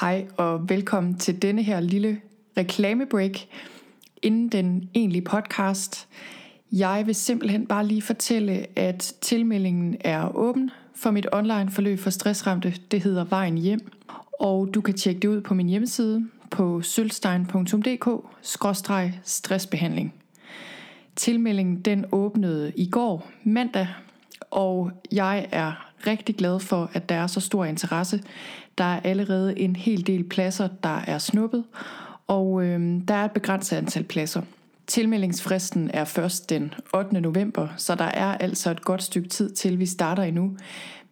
Hej og velkommen til denne her lille reklamebreak inden den egentlige podcast. Jeg vil simpelthen bare lige fortælle, at tilmeldingen er åben for mit online forløb for stressramte. Det hedder Vejen Hjem, og du kan tjekke det ud på min hjemmeside på sølvstein.dk-stressbehandling. Tilmeldingen den åbnede i går mandag, og jeg er rigtig glad for, at der er så stor interesse. Der er allerede en hel del pladser, der er snuppet, og øh, der er et begrænset antal pladser. Tilmeldingsfristen er først den 8. november, så der er altså et godt stykke tid til, vi starter endnu.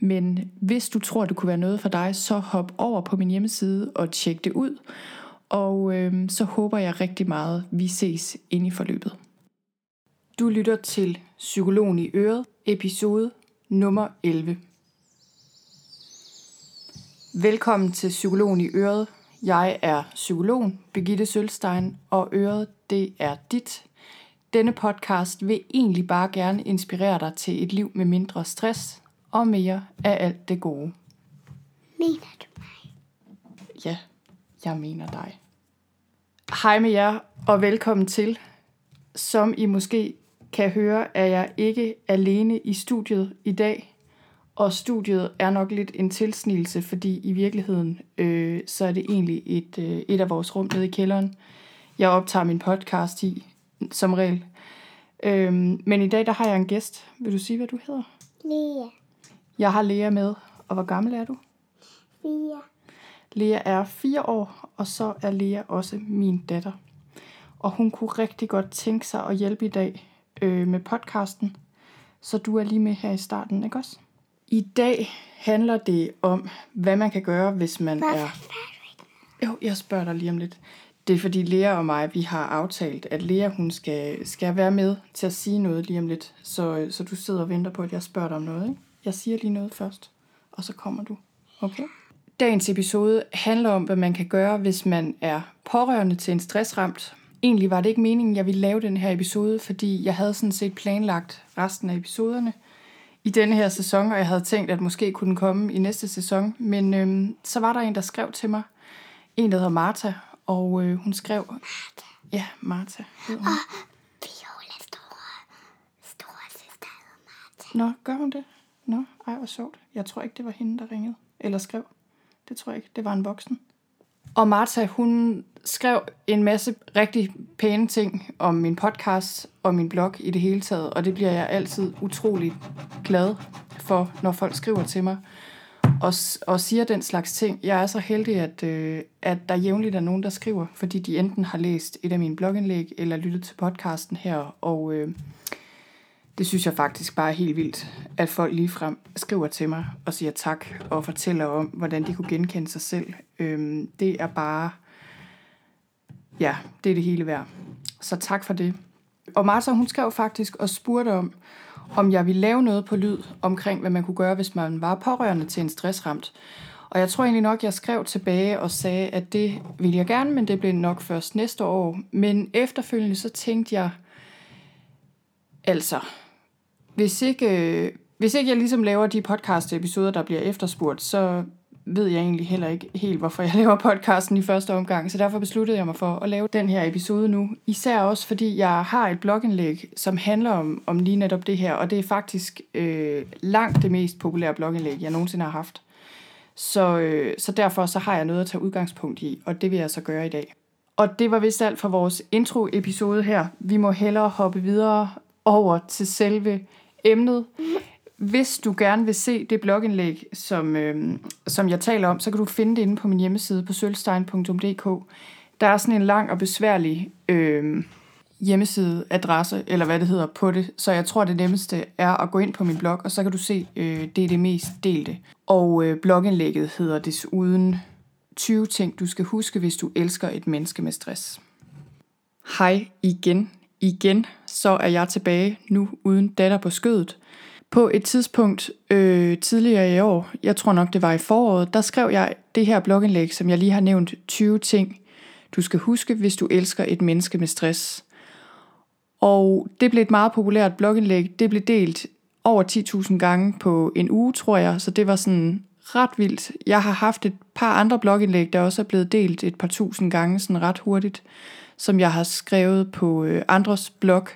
Men hvis du tror, det kunne være noget for dig, så hop over på min hjemmeside og tjek det ud. Og øh, så håber jeg rigtig meget, vi ses inde i forløbet. Du lytter til Psykologen i Øret, episode nummer 11. Velkommen til Psykologen i Øret. Jeg er psykologen Birgitte Sølstein, og Øret, det er dit. Denne podcast vil egentlig bare gerne inspirere dig til et liv med mindre stress og mere af alt det gode. Mener du mig? Ja, jeg mener dig. Hej med jer, og velkommen til. Som I måske kan høre, er jeg ikke alene i studiet i dag. Og studiet er nok lidt en tilsnigelse, fordi i virkeligheden, øh, så er det egentlig et, øh, et af vores rum nede i kælderen. Jeg optager min podcast i, som regel. Øh, men i dag, der har jeg en gæst. Vil du sige, hvad du hedder? Lea. Jeg har Lea med. Og hvor gammel er du? Fire. Lea er fire år, og så er Lea også min datter. Og hun kunne rigtig godt tænke sig at hjælpe i dag øh, med podcasten. Så du er lige med her i starten, ikke også? I dag handler det om, hvad man kan gøre, hvis man Hvorfor er... Jo, jeg spørger dig lige om lidt. Det er fordi Lea og mig, vi har aftalt, at Lea hun skal, skal være med til at sige noget lige om lidt. Så, så du sidder og venter på, at jeg spørger dig om noget. Ikke? Jeg siger lige noget først, og så kommer du. Okay? Dagens episode handler om, hvad man kan gøre, hvis man er pårørende til en stressramt. Egentlig var det ikke meningen, jeg ville lave den her episode, fordi jeg havde sådan set planlagt resten af episoderne i denne her sæson, og jeg havde tænkt, at måske kunne den komme i næste sæson. Men øhm, så var der en, der skrev til mig. En, der hedder Martha, og øh, hun skrev... Martha? Ja, Martha. hedder hun. Viola store, store søster hedder Martha. Nå, gør hun det? Nå, ej, hvor sjovt. Jeg tror ikke, det var hende, der ringede. Eller skrev. Det tror jeg ikke. Det var en voksen. Og Martha, hun skrev en masse rigtig pæne ting om min podcast og min blog i det hele taget. Og det bliver jeg altid utrolig glad for, når folk skriver til mig og, og siger den slags ting. Jeg er så heldig, at, øh, at der jævnligt er nogen, der skriver, fordi de enten har læst et af mine blogindlæg eller lyttet til podcasten her. Og øh, det synes jeg faktisk bare er helt vildt, at folk ligefrem skriver til mig og siger tak og fortæller om, hvordan de kunne genkende sig selv. Øh, det er bare, ja, det er det hele værd. Så tak for det. Og Martha, hun skrev faktisk og spurgte om, om jeg ville lave noget på lyd omkring, hvad man kunne gøre, hvis man var pårørende til en stressramt. Og jeg tror egentlig nok, jeg skrev tilbage og sagde, at det ville jeg gerne, men det blev nok først næste år. Men efterfølgende så tænkte jeg, altså, hvis ikke, øh, hvis ikke jeg ligesom laver de podcast-episoder, der bliver efterspurgt, så ved jeg egentlig heller ikke helt, hvorfor jeg laver podcasten i første omgang. Så derfor besluttede jeg mig for at lave den her episode nu. Især også, fordi jeg har et blogindlæg, som handler om, om lige netop det her. Og det er faktisk øh, langt det mest populære blogindlæg, jeg nogensinde har haft. Så, øh, så derfor så har jeg noget at tage udgangspunkt i, og det vil jeg så gøre i dag. Og det var vist alt for vores intro-episode her. Vi må hellere hoppe videre over til selve emnet. Hvis du gerne vil se det blogindlæg, som, øh, som jeg taler om, så kan du finde det inde på min hjemmeside på sølvstein.dk. Der er sådan en lang og besværlig øh, hjemmesideadresse, eller hvad det hedder, på det. Så jeg tror, det nemmeste er at gå ind på min blog, og så kan du se, øh, det er det mest delte. Og øh, blogindlægget hedder desuden 20 ting, du skal huske, hvis du elsker et menneske med stress. Hej igen. Igen, så er jeg tilbage nu uden datter på skødet. På et tidspunkt øh, tidligere i år, jeg tror nok det var i foråret, der skrev jeg det her blogindlæg, som jeg lige har nævnt, 20 ting, du skal huske, hvis du elsker et menneske med stress. Og det blev et meget populært blogindlæg. Det blev delt over 10.000 gange på en uge, tror jeg, så det var sådan ret vildt. Jeg har haft et par andre blogindlæg, der også er blevet delt et par tusind gange, sådan ret hurtigt, som jeg har skrevet på øh, andres blog.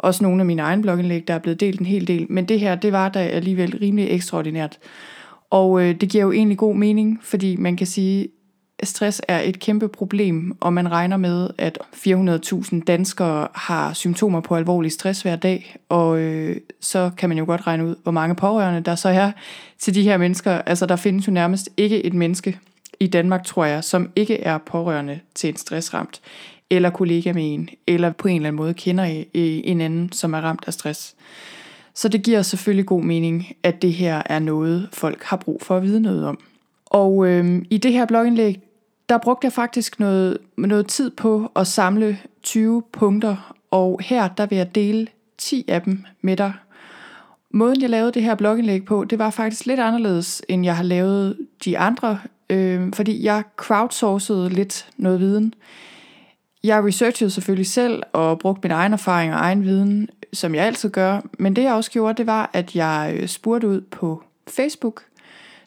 Også nogle af mine egne blogindlæg, der er blevet delt en hel del. Men det her, det var da alligevel rimelig ekstraordinært. Og øh, det giver jo egentlig god mening, fordi man kan sige, stress er et kæmpe problem, og man regner med, at 400.000 danskere har symptomer på alvorlig stress hver dag, og øh, så kan man jo godt regne ud, hvor mange pårørende der så er til de her mennesker. Altså der findes jo nærmest ikke et menneske i Danmark, tror jeg, som ikke er pårørende til en stressramt, eller kollega med en, eller på en eller anden måde kender en anden, som er ramt af stress. Så det giver selvfølgelig god mening, at det her er noget, folk har brug for at vide noget om. Og øhm, i det her blogindlæg, der brugte jeg faktisk noget, noget tid på at samle 20 punkter, og her der vil jeg dele 10 af dem med dig. Måden jeg lavede det her blogindlæg på, det var faktisk lidt anderledes, end jeg har lavet de andre, øh, fordi jeg crowdsourcede lidt noget viden. Jeg researchede selvfølgelig selv og brugte min egen erfaring og egen viden, som jeg altid gør, men det jeg også gjorde, det var, at jeg øh, spurgte ud på Facebook,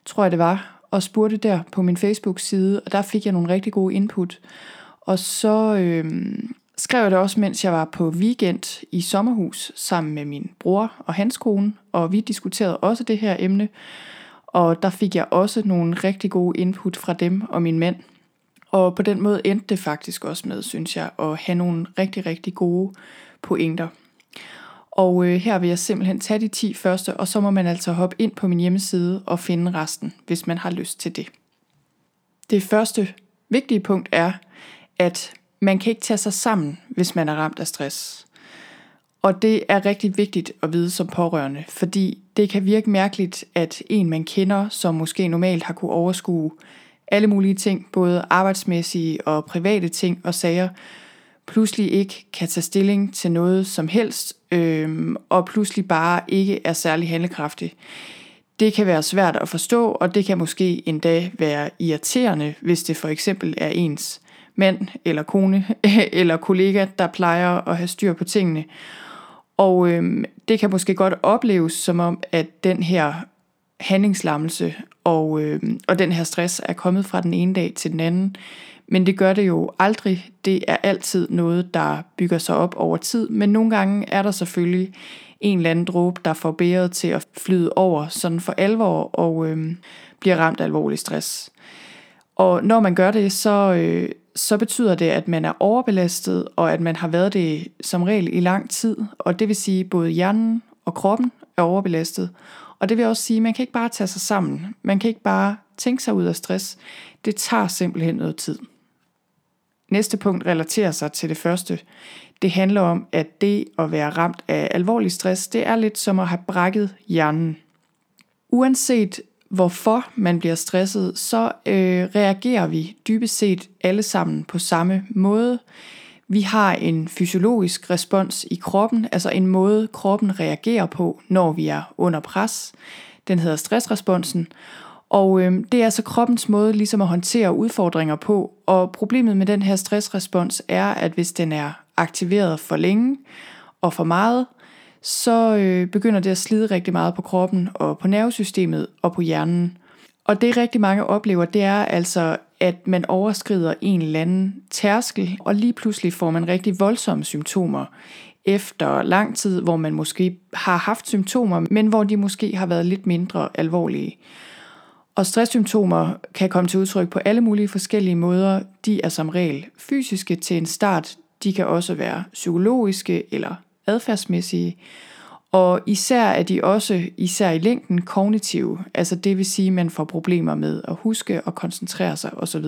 tror jeg det var, og spurgte der på min Facebook-side, og der fik jeg nogle rigtig gode input. Og så øh, skrev jeg det også, mens jeg var på weekend i sommerhus sammen med min bror og hans kone, og vi diskuterede også det her emne. Og der fik jeg også nogle rigtig gode input fra dem og min mand. Og på den måde endte det faktisk også med, synes jeg, at have nogle rigtig, rigtig gode pointer. Og øh, her vil jeg simpelthen tage de 10 første, og så må man altså hoppe ind på min hjemmeside og finde resten, hvis man har lyst til det. Det første vigtige punkt er, at man kan ikke tage sig sammen, hvis man er ramt af stress. Og det er rigtig vigtigt at vide som pårørende, fordi det kan virke mærkeligt, at en man kender, som måske normalt har kunne overskue alle mulige ting, både arbejdsmæssige og private ting og sager, pludselig ikke kan tage stilling til noget som helst, øh, og pludselig bare ikke er særlig handlekraftig. Det kan være svært at forstå, og det kan måske endda være irriterende, hvis det for eksempel er ens mand eller kone eller kollega, der plejer at have styr på tingene. Og øh, det kan måske godt opleves som om, at den her handlingslammelse og, øh, og den her stress er kommet fra den ene dag til den anden. Men det gør det jo aldrig. Det er altid noget, der bygger sig op over tid. Men nogle gange er der selvfølgelig en eller anden dråbe, der får bæret til at flyde over sådan for alvor og øh, bliver ramt af alvorlig stress. Og når man gør det, så, øh, så betyder det, at man er overbelastet, og at man har været det som regel i lang tid. Og det vil sige, at både hjernen og kroppen er overbelastet. Og det vil også sige, at man kan ikke bare tage sig sammen. Man kan ikke bare tænke sig ud af stress. Det tager simpelthen noget tid. Næste punkt relaterer sig til det første. Det handler om, at det at være ramt af alvorlig stress, det er lidt som at have brækket hjernen. Uanset hvorfor man bliver stresset, så øh, reagerer vi dybest set alle sammen på samme måde. Vi har en fysiologisk respons i kroppen, altså en måde kroppen reagerer på, når vi er under pres. Den hedder stressresponsen, og øh, det er altså kroppens måde ligesom at håndtere udfordringer på. Og problemet med den her stressrespons er, at hvis den er aktiveret for længe og for meget, så øh, begynder det at slide rigtig meget på kroppen og på nervesystemet og på hjernen. Og det rigtig mange oplever, det er altså, at man overskrider en eller anden tærskel, og lige pludselig får man rigtig voldsomme symptomer efter lang tid, hvor man måske har haft symptomer, men hvor de måske har været lidt mindre alvorlige. Og stresssymptomer kan komme til udtryk på alle mulige forskellige måder. De er som regel fysiske til en start. De kan også være psykologiske eller adfærdsmæssige. Og især er de også, især i længden, kognitive. Altså det vil sige, at man får problemer med at huske og koncentrere sig osv.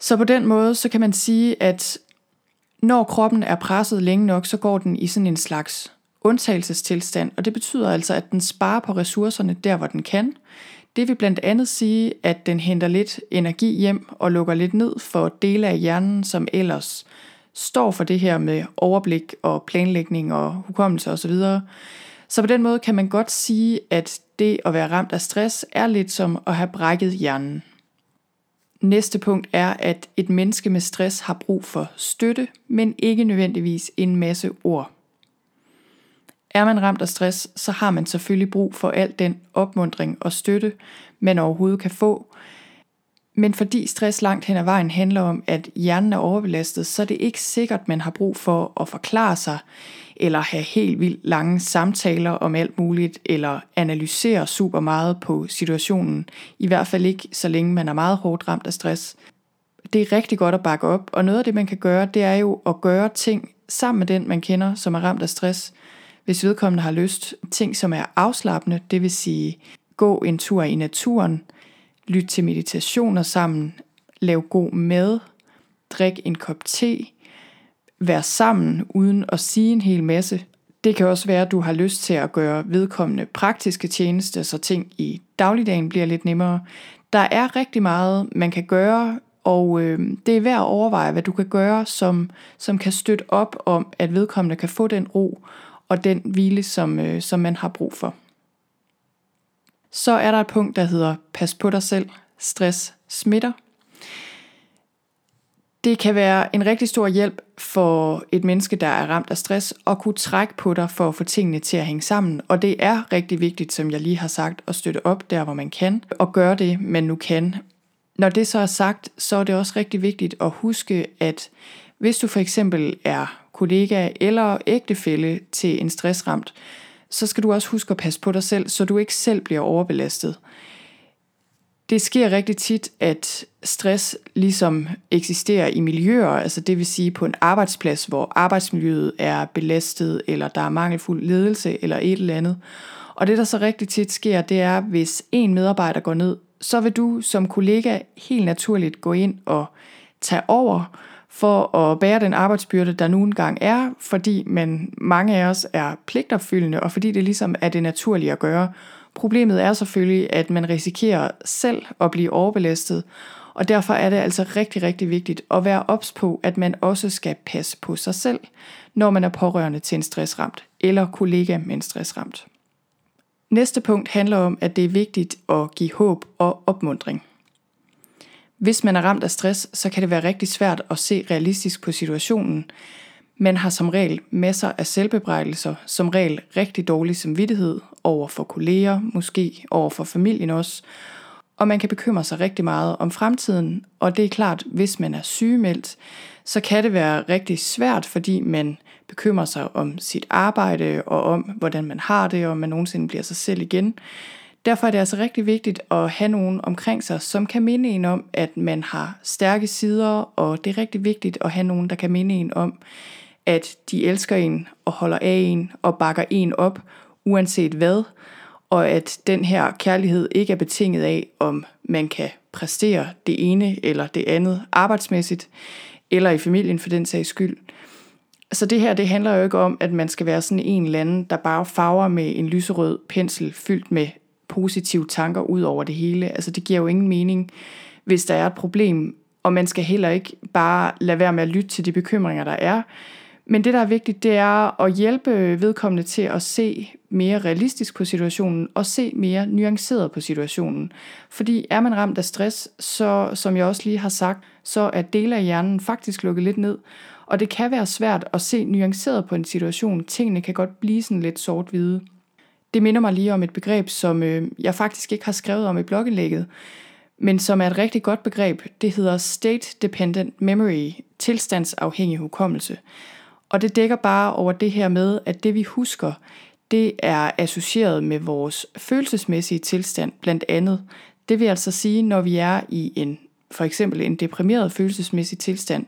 Så på den måde, så kan man sige, at når kroppen er presset længe nok, så går den i sådan en slags undtagelsestilstand, og det betyder altså, at den sparer på ressourcerne der, hvor den kan. Det vil blandt andet sige, at den henter lidt energi hjem og lukker lidt ned for dele af hjernen, som ellers står for det her med overblik og planlægning og hukommelse osv. Så på den måde kan man godt sige, at det at være ramt af stress er lidt som at have brækket hjernen. Næste punkt er, at et menneske med stress har brug for støtte, men ikke nødvendigvis en masse ord. Er man ramt af stress, så har man selvfølgelig brug for al den opmundring og støtte, man overhovedet kan få. Men fordi stress langt hen ad vejen handler om, at hjernen er overbelastet, så er det ikke sikkert, man har brug for at forklare sig, eller have helt vildt lange samtaler om alt muligt, eller analysere super meget på situationen. I hvert fald ikke, så længe man er meget hårdt ramt af stress. Det er rigtig godt at bakke op, og noget af det, man kan gøre, det er jo at gøre ting sammen med den, man kender, som er ramt af stress. Hvis vedkommende har lyst, ting som er afslappende, det vil sige gå en tur i naturen, lytte til meditationer sammen, lave god mad, drik en kop te, være sammen uden at sige en hel masse. Det kan også være, at du har lyst til at gøre vedkommende praktiske tjenester, så ting i dagligdagen bliver lidt nemmere. Der er rigtig meget, man kan gøre, og øh, det er værd at overveje, hvad du kan gøre, som, som kan støtte op om, at vedkommende kan få den ro og den hvile, som, øh, som man har brug for. Så er der et punkt, der hedder pas på dig selv, stress smitter. Det kan være en rigtig stor hjælp for et menneske, der er ramt af stress, at kunne trække på dig for at få tingene til at hænge sammen. Og det er rigtig vigtigt, som jeg lige har sagt, at støtte op der, hvor man kan, og gøre det, man nu kan. Når det så er sagt, så er det også rigtig vigtigt at huske, at hvis du for eksempel er kollega eller ægtefælle til en stressramt, så skal du også huske at passe på dig selv, så du ikke selv bliver overbelastet. Det sker rigtig tit, at stress ligesom eksisterer i miljøer, altså det vil sige på en arbejdsplads, hvor arbejdsmiljøet er belastet, eller der er mangelfuld ledelse, eller et eller andet. Og det, der så rigtig tit sker, det er, hvis en medarbejder går ned, så vil du som kollega helt naturligt gå ind og tage over for at bære den arbejdsbyrde, der nu engang er, fordi man, mange af os er pligtopfyldende, og fordi det ligesom er det naturlige at gøre. Problemet er selvfølgelig, at man risikerer selv at blive overbelastet, og derfor er det altså rigtig, rigtig vigtigt at være ops på, at man også skal passe på sig selv, når man er pårørende til en stressramt, eller kollega med en stressramt. Næste punkt handler om, at det er vigtigt at give håb og opmundring. Hvis man er ramt af stress, så kan det være rigtig svært at se realistisk på situationen. Man har som regel masser af selvbebrejdelser, som regel rigtig dårlig samvittighed over for kolleger, måske over for familien også. Og man kan bekymre sig rigtig meget om fremtiden, og det er klart, hvis man er sygemeldt, så kan det være rigtig svært, fordi man bekymrer sig om sit arbejde og om, hvordan man har det, og om man nogensinde bliver sig selv igen. Derfor er det altså rigtig vigtigt at have nogen omkring sig, som kan minde en om, at man har stærke sider, og det er rigtig vigtigt at have nogen, der kan minde en om, at de elsker en og holder af en og bakker en op, uanset hvad, og at den her kærlighed ikke er betinget af, om man kan præstere det ene eller det andet arbejdsmæssigt, eller i familien for den sags skyld. Så det her, det handler jo ikke om, at man skal være sådan en eller anden, der bare farver med en lyserød pensel fyldt med positive tanker ud over det hele. Altså det giver jo ingen mening, hvis der er et problem, og man skal heller ikke bare lade være med at lytte til de bekymringer, der er. Men det, der er vigtigt, det er at hjælpe vedkommende til at se mere realistisk på situationen, og se mere nuanceret på situationen. Fordi er man ramt af stress, så som jeg også lige har sagt, så er dele af hjernen faktisk lukket lidt ned, og det kan være svært at se nuanceret på en situation. Tingene kan godt blive sådan lidt sort-hvide. Det minder mig lige om et begreb, som øh, jeg faktisk ikke har skrevet om i blogindlægget, men som er et rigtig godt begreb. Det hedder State Dependent Memory, tilstandsafhængig hukommelse. Og det dækker bare over det her med, at det vi husker, det er associeret med vores følelsesmæssige tilstand blandt andet. Det vil altså sige, når vi er i en for eksempel en deprimeret følelsesmæssig tilstand,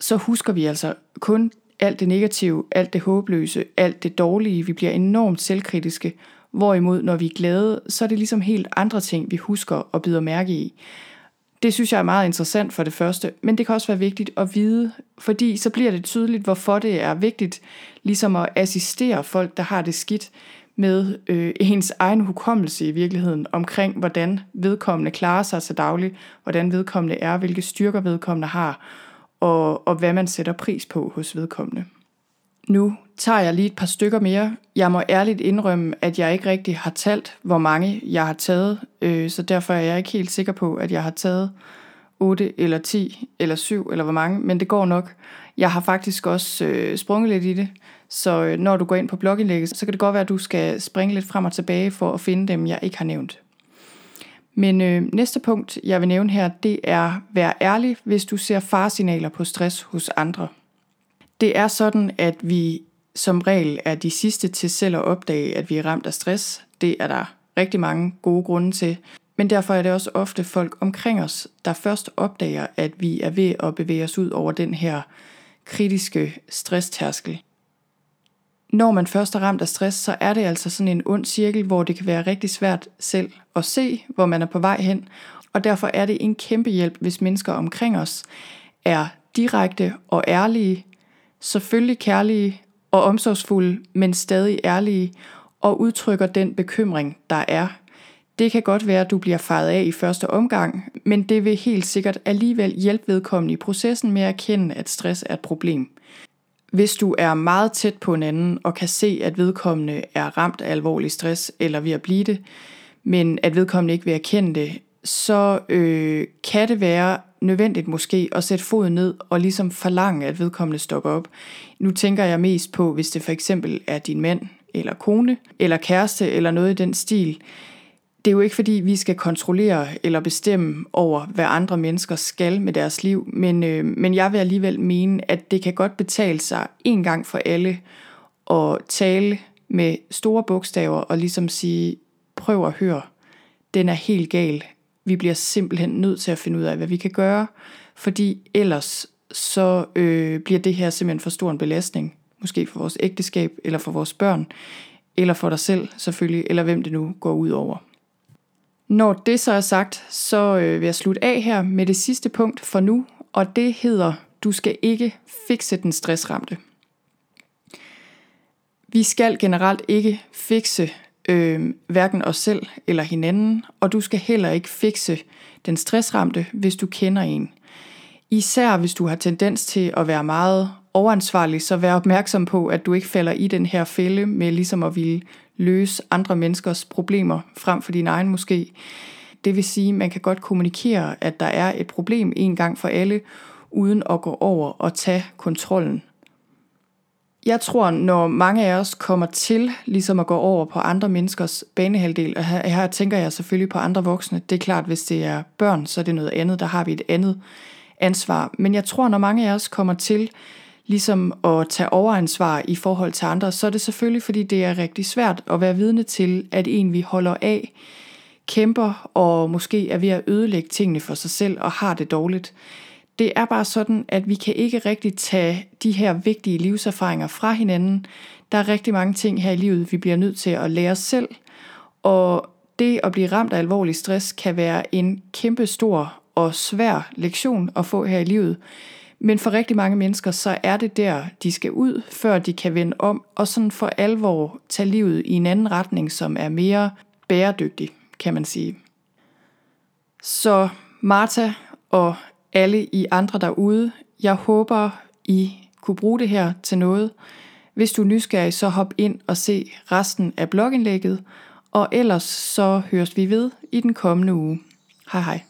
så husker vi altså kun alt det negative, alt det håbløse, alt det dårlige. Vi bliver enormt selvkritiske. Hvorimod, når vi er glade, så er det ligesom helt andre ting, vi husker og bider mærke i. Det synes jeg er meget interessant for det første, men det kan også være vigtigt at vide, fordi så bliver det tydeligt, hvorfor det er vigtigt ligesom at assistere folk, der har det skidt med øh, ens egen hukommelse i virkeligheden omkring, hvordan vedkommende klarer sig til daglig, hvordan vedkommende er, hvilke styrker vedkommende har, og, og hvad man sætter pris på hos vedkommende. Nu tager jeg lige et par stykker mere. Jeg må ærligt indrømme, at jeg ikke rigtig har talt, hvor mange jeg har taget, øh, så derfor er jeg ikke helt sikker på, at jeg har taget 8 eller 10 eller 7 eller hvor mange, men det går nok. Jeg har faktisk også øh, sprunget lidt i det, så øh, når du går ind på blogindlægget, så kan det godt være, at du skal springe lidt frem og tilbage for at finde dem, jeg ikke har nævnt. Men øh, næste punkt, jeg vil nævne her, det er vær ærlig, hvis du ser faresignaler på stress hos andre. Det er sådan, at vi som regel er de sidste til selv at opdage, at vi er ramt af stress. Det er der rigtig mange gode grunde til. Men derfor er det også ofte folk omkring os, der først opdager, at vi er ved at bevæge os ud over den her kritiske stresstærskel. Når man først er ramt af stress, så er det altså sådan en ond cirkel, hvor det kan være rigtig svært selv at se, hvor man er på vej hen. Og derfor er det en kæmpe hjælp, hvis mennesker omkring os er direkte og ærlige, selvfølgelig kærlige og omsorgsfulde, men stadig ærlige og udtrykker den bekymring, der er. Det kan godt være, at du bliver fejret af i første omgang, men det vil helt sikkert alligevel hjælpe vedkommende i processen med at erkende, at stress er et problem. Hvis du er meget tæt på en anden og kan se, at vedkommende er ramt af alvorlig stress eller ved at blive det, men at vedkommende ikke vil erkende det, så øh, kan det være nødvendigt måske at sætte foden ned og ligesom forlange, at vedkommende stopper op. Nu tænker jeg mest på, hvis det for eksempel er din mand eller kone eller kæreste eller noget i den stil. Det er jo ikke fordi, vi skal kontrollere eller bestemme over, hvad andre mennesker skal med deres liv, men, øh, men jeg vil alligevel mene, at det kan godt betale sig en gang for alle at tale med store bogstaver og ligesom sige, prøv at høre, den er helt gal. Vi bliver simpelthen nødt til at finde ud af, hvad vi kan gøre, fordi ellers så øh, bliver det her simpelthen for stor en belastning. Måske for vores ægteskab, eller for vores børn, eller for dig selv selvfølgelig, eller hvem det nu går ud over. Når det så er sagt, så øh, vil jeg slutte af her med det sidste punkt for nu, og det hedder, du skal ikke fikse den stressramte. Vi skal generelt ikke fikse øh, hverken os selv eller hinanden, og du skal heller ikke fikse den stressramte, hvis du kender en. Især hvis du har tendens til at være meget overansvarlig, så vær opmærksom på, at du ikke falder i den her fælde med ligesom at ville løse andre menneskers problemer frem for din egen måske. Det vil sige, at man kan godt kommunikere, at der er et problem en gang for alle, uden at gå over og tage kontrollen. Jeg tror, når mange af os kommer til ligesom at gå over på andre menneskers banehalvdel, og her, her tænker jeg selvfølgelig på andre voksne, det er klart, hvis det er børn, så er det noget andet, der har vi et andet ansvar. Men jeg tror, når mange af os kommer til ligesom at tage overansvar i forhold til andre, så er det selvfølgelig, fordi det er rigtig svært at være vidne til, at en vi holder af, kæmper og måske er ved at ødelægge tingene for sig selv og har det dårligt. Det er bare sådan, at vi kan ikke rigtig tage de her vigtige livserfaringer fra hinanden. Der er rigtig mange ting her i livet, vi bliver nødt til at lære os selv. Og det at blive ramt af alvorlig stress kan være en kæmpe stor og svær lektion at få her i livet. Men for rigtig mange mennesker, så er det der, de skal ud, før de kan vende om, og sådan for alvor tage livet i en anden retning, som er mere bæredygtig, kan man sige. Så Martha og alle I andre derude, jeg håber, I kunne bruge det her til noget. Hvis du er nysgerrig, så hop ind og se resten af blogindlægget, og ellers så høres vi ved i den kommende uge. Hej hej.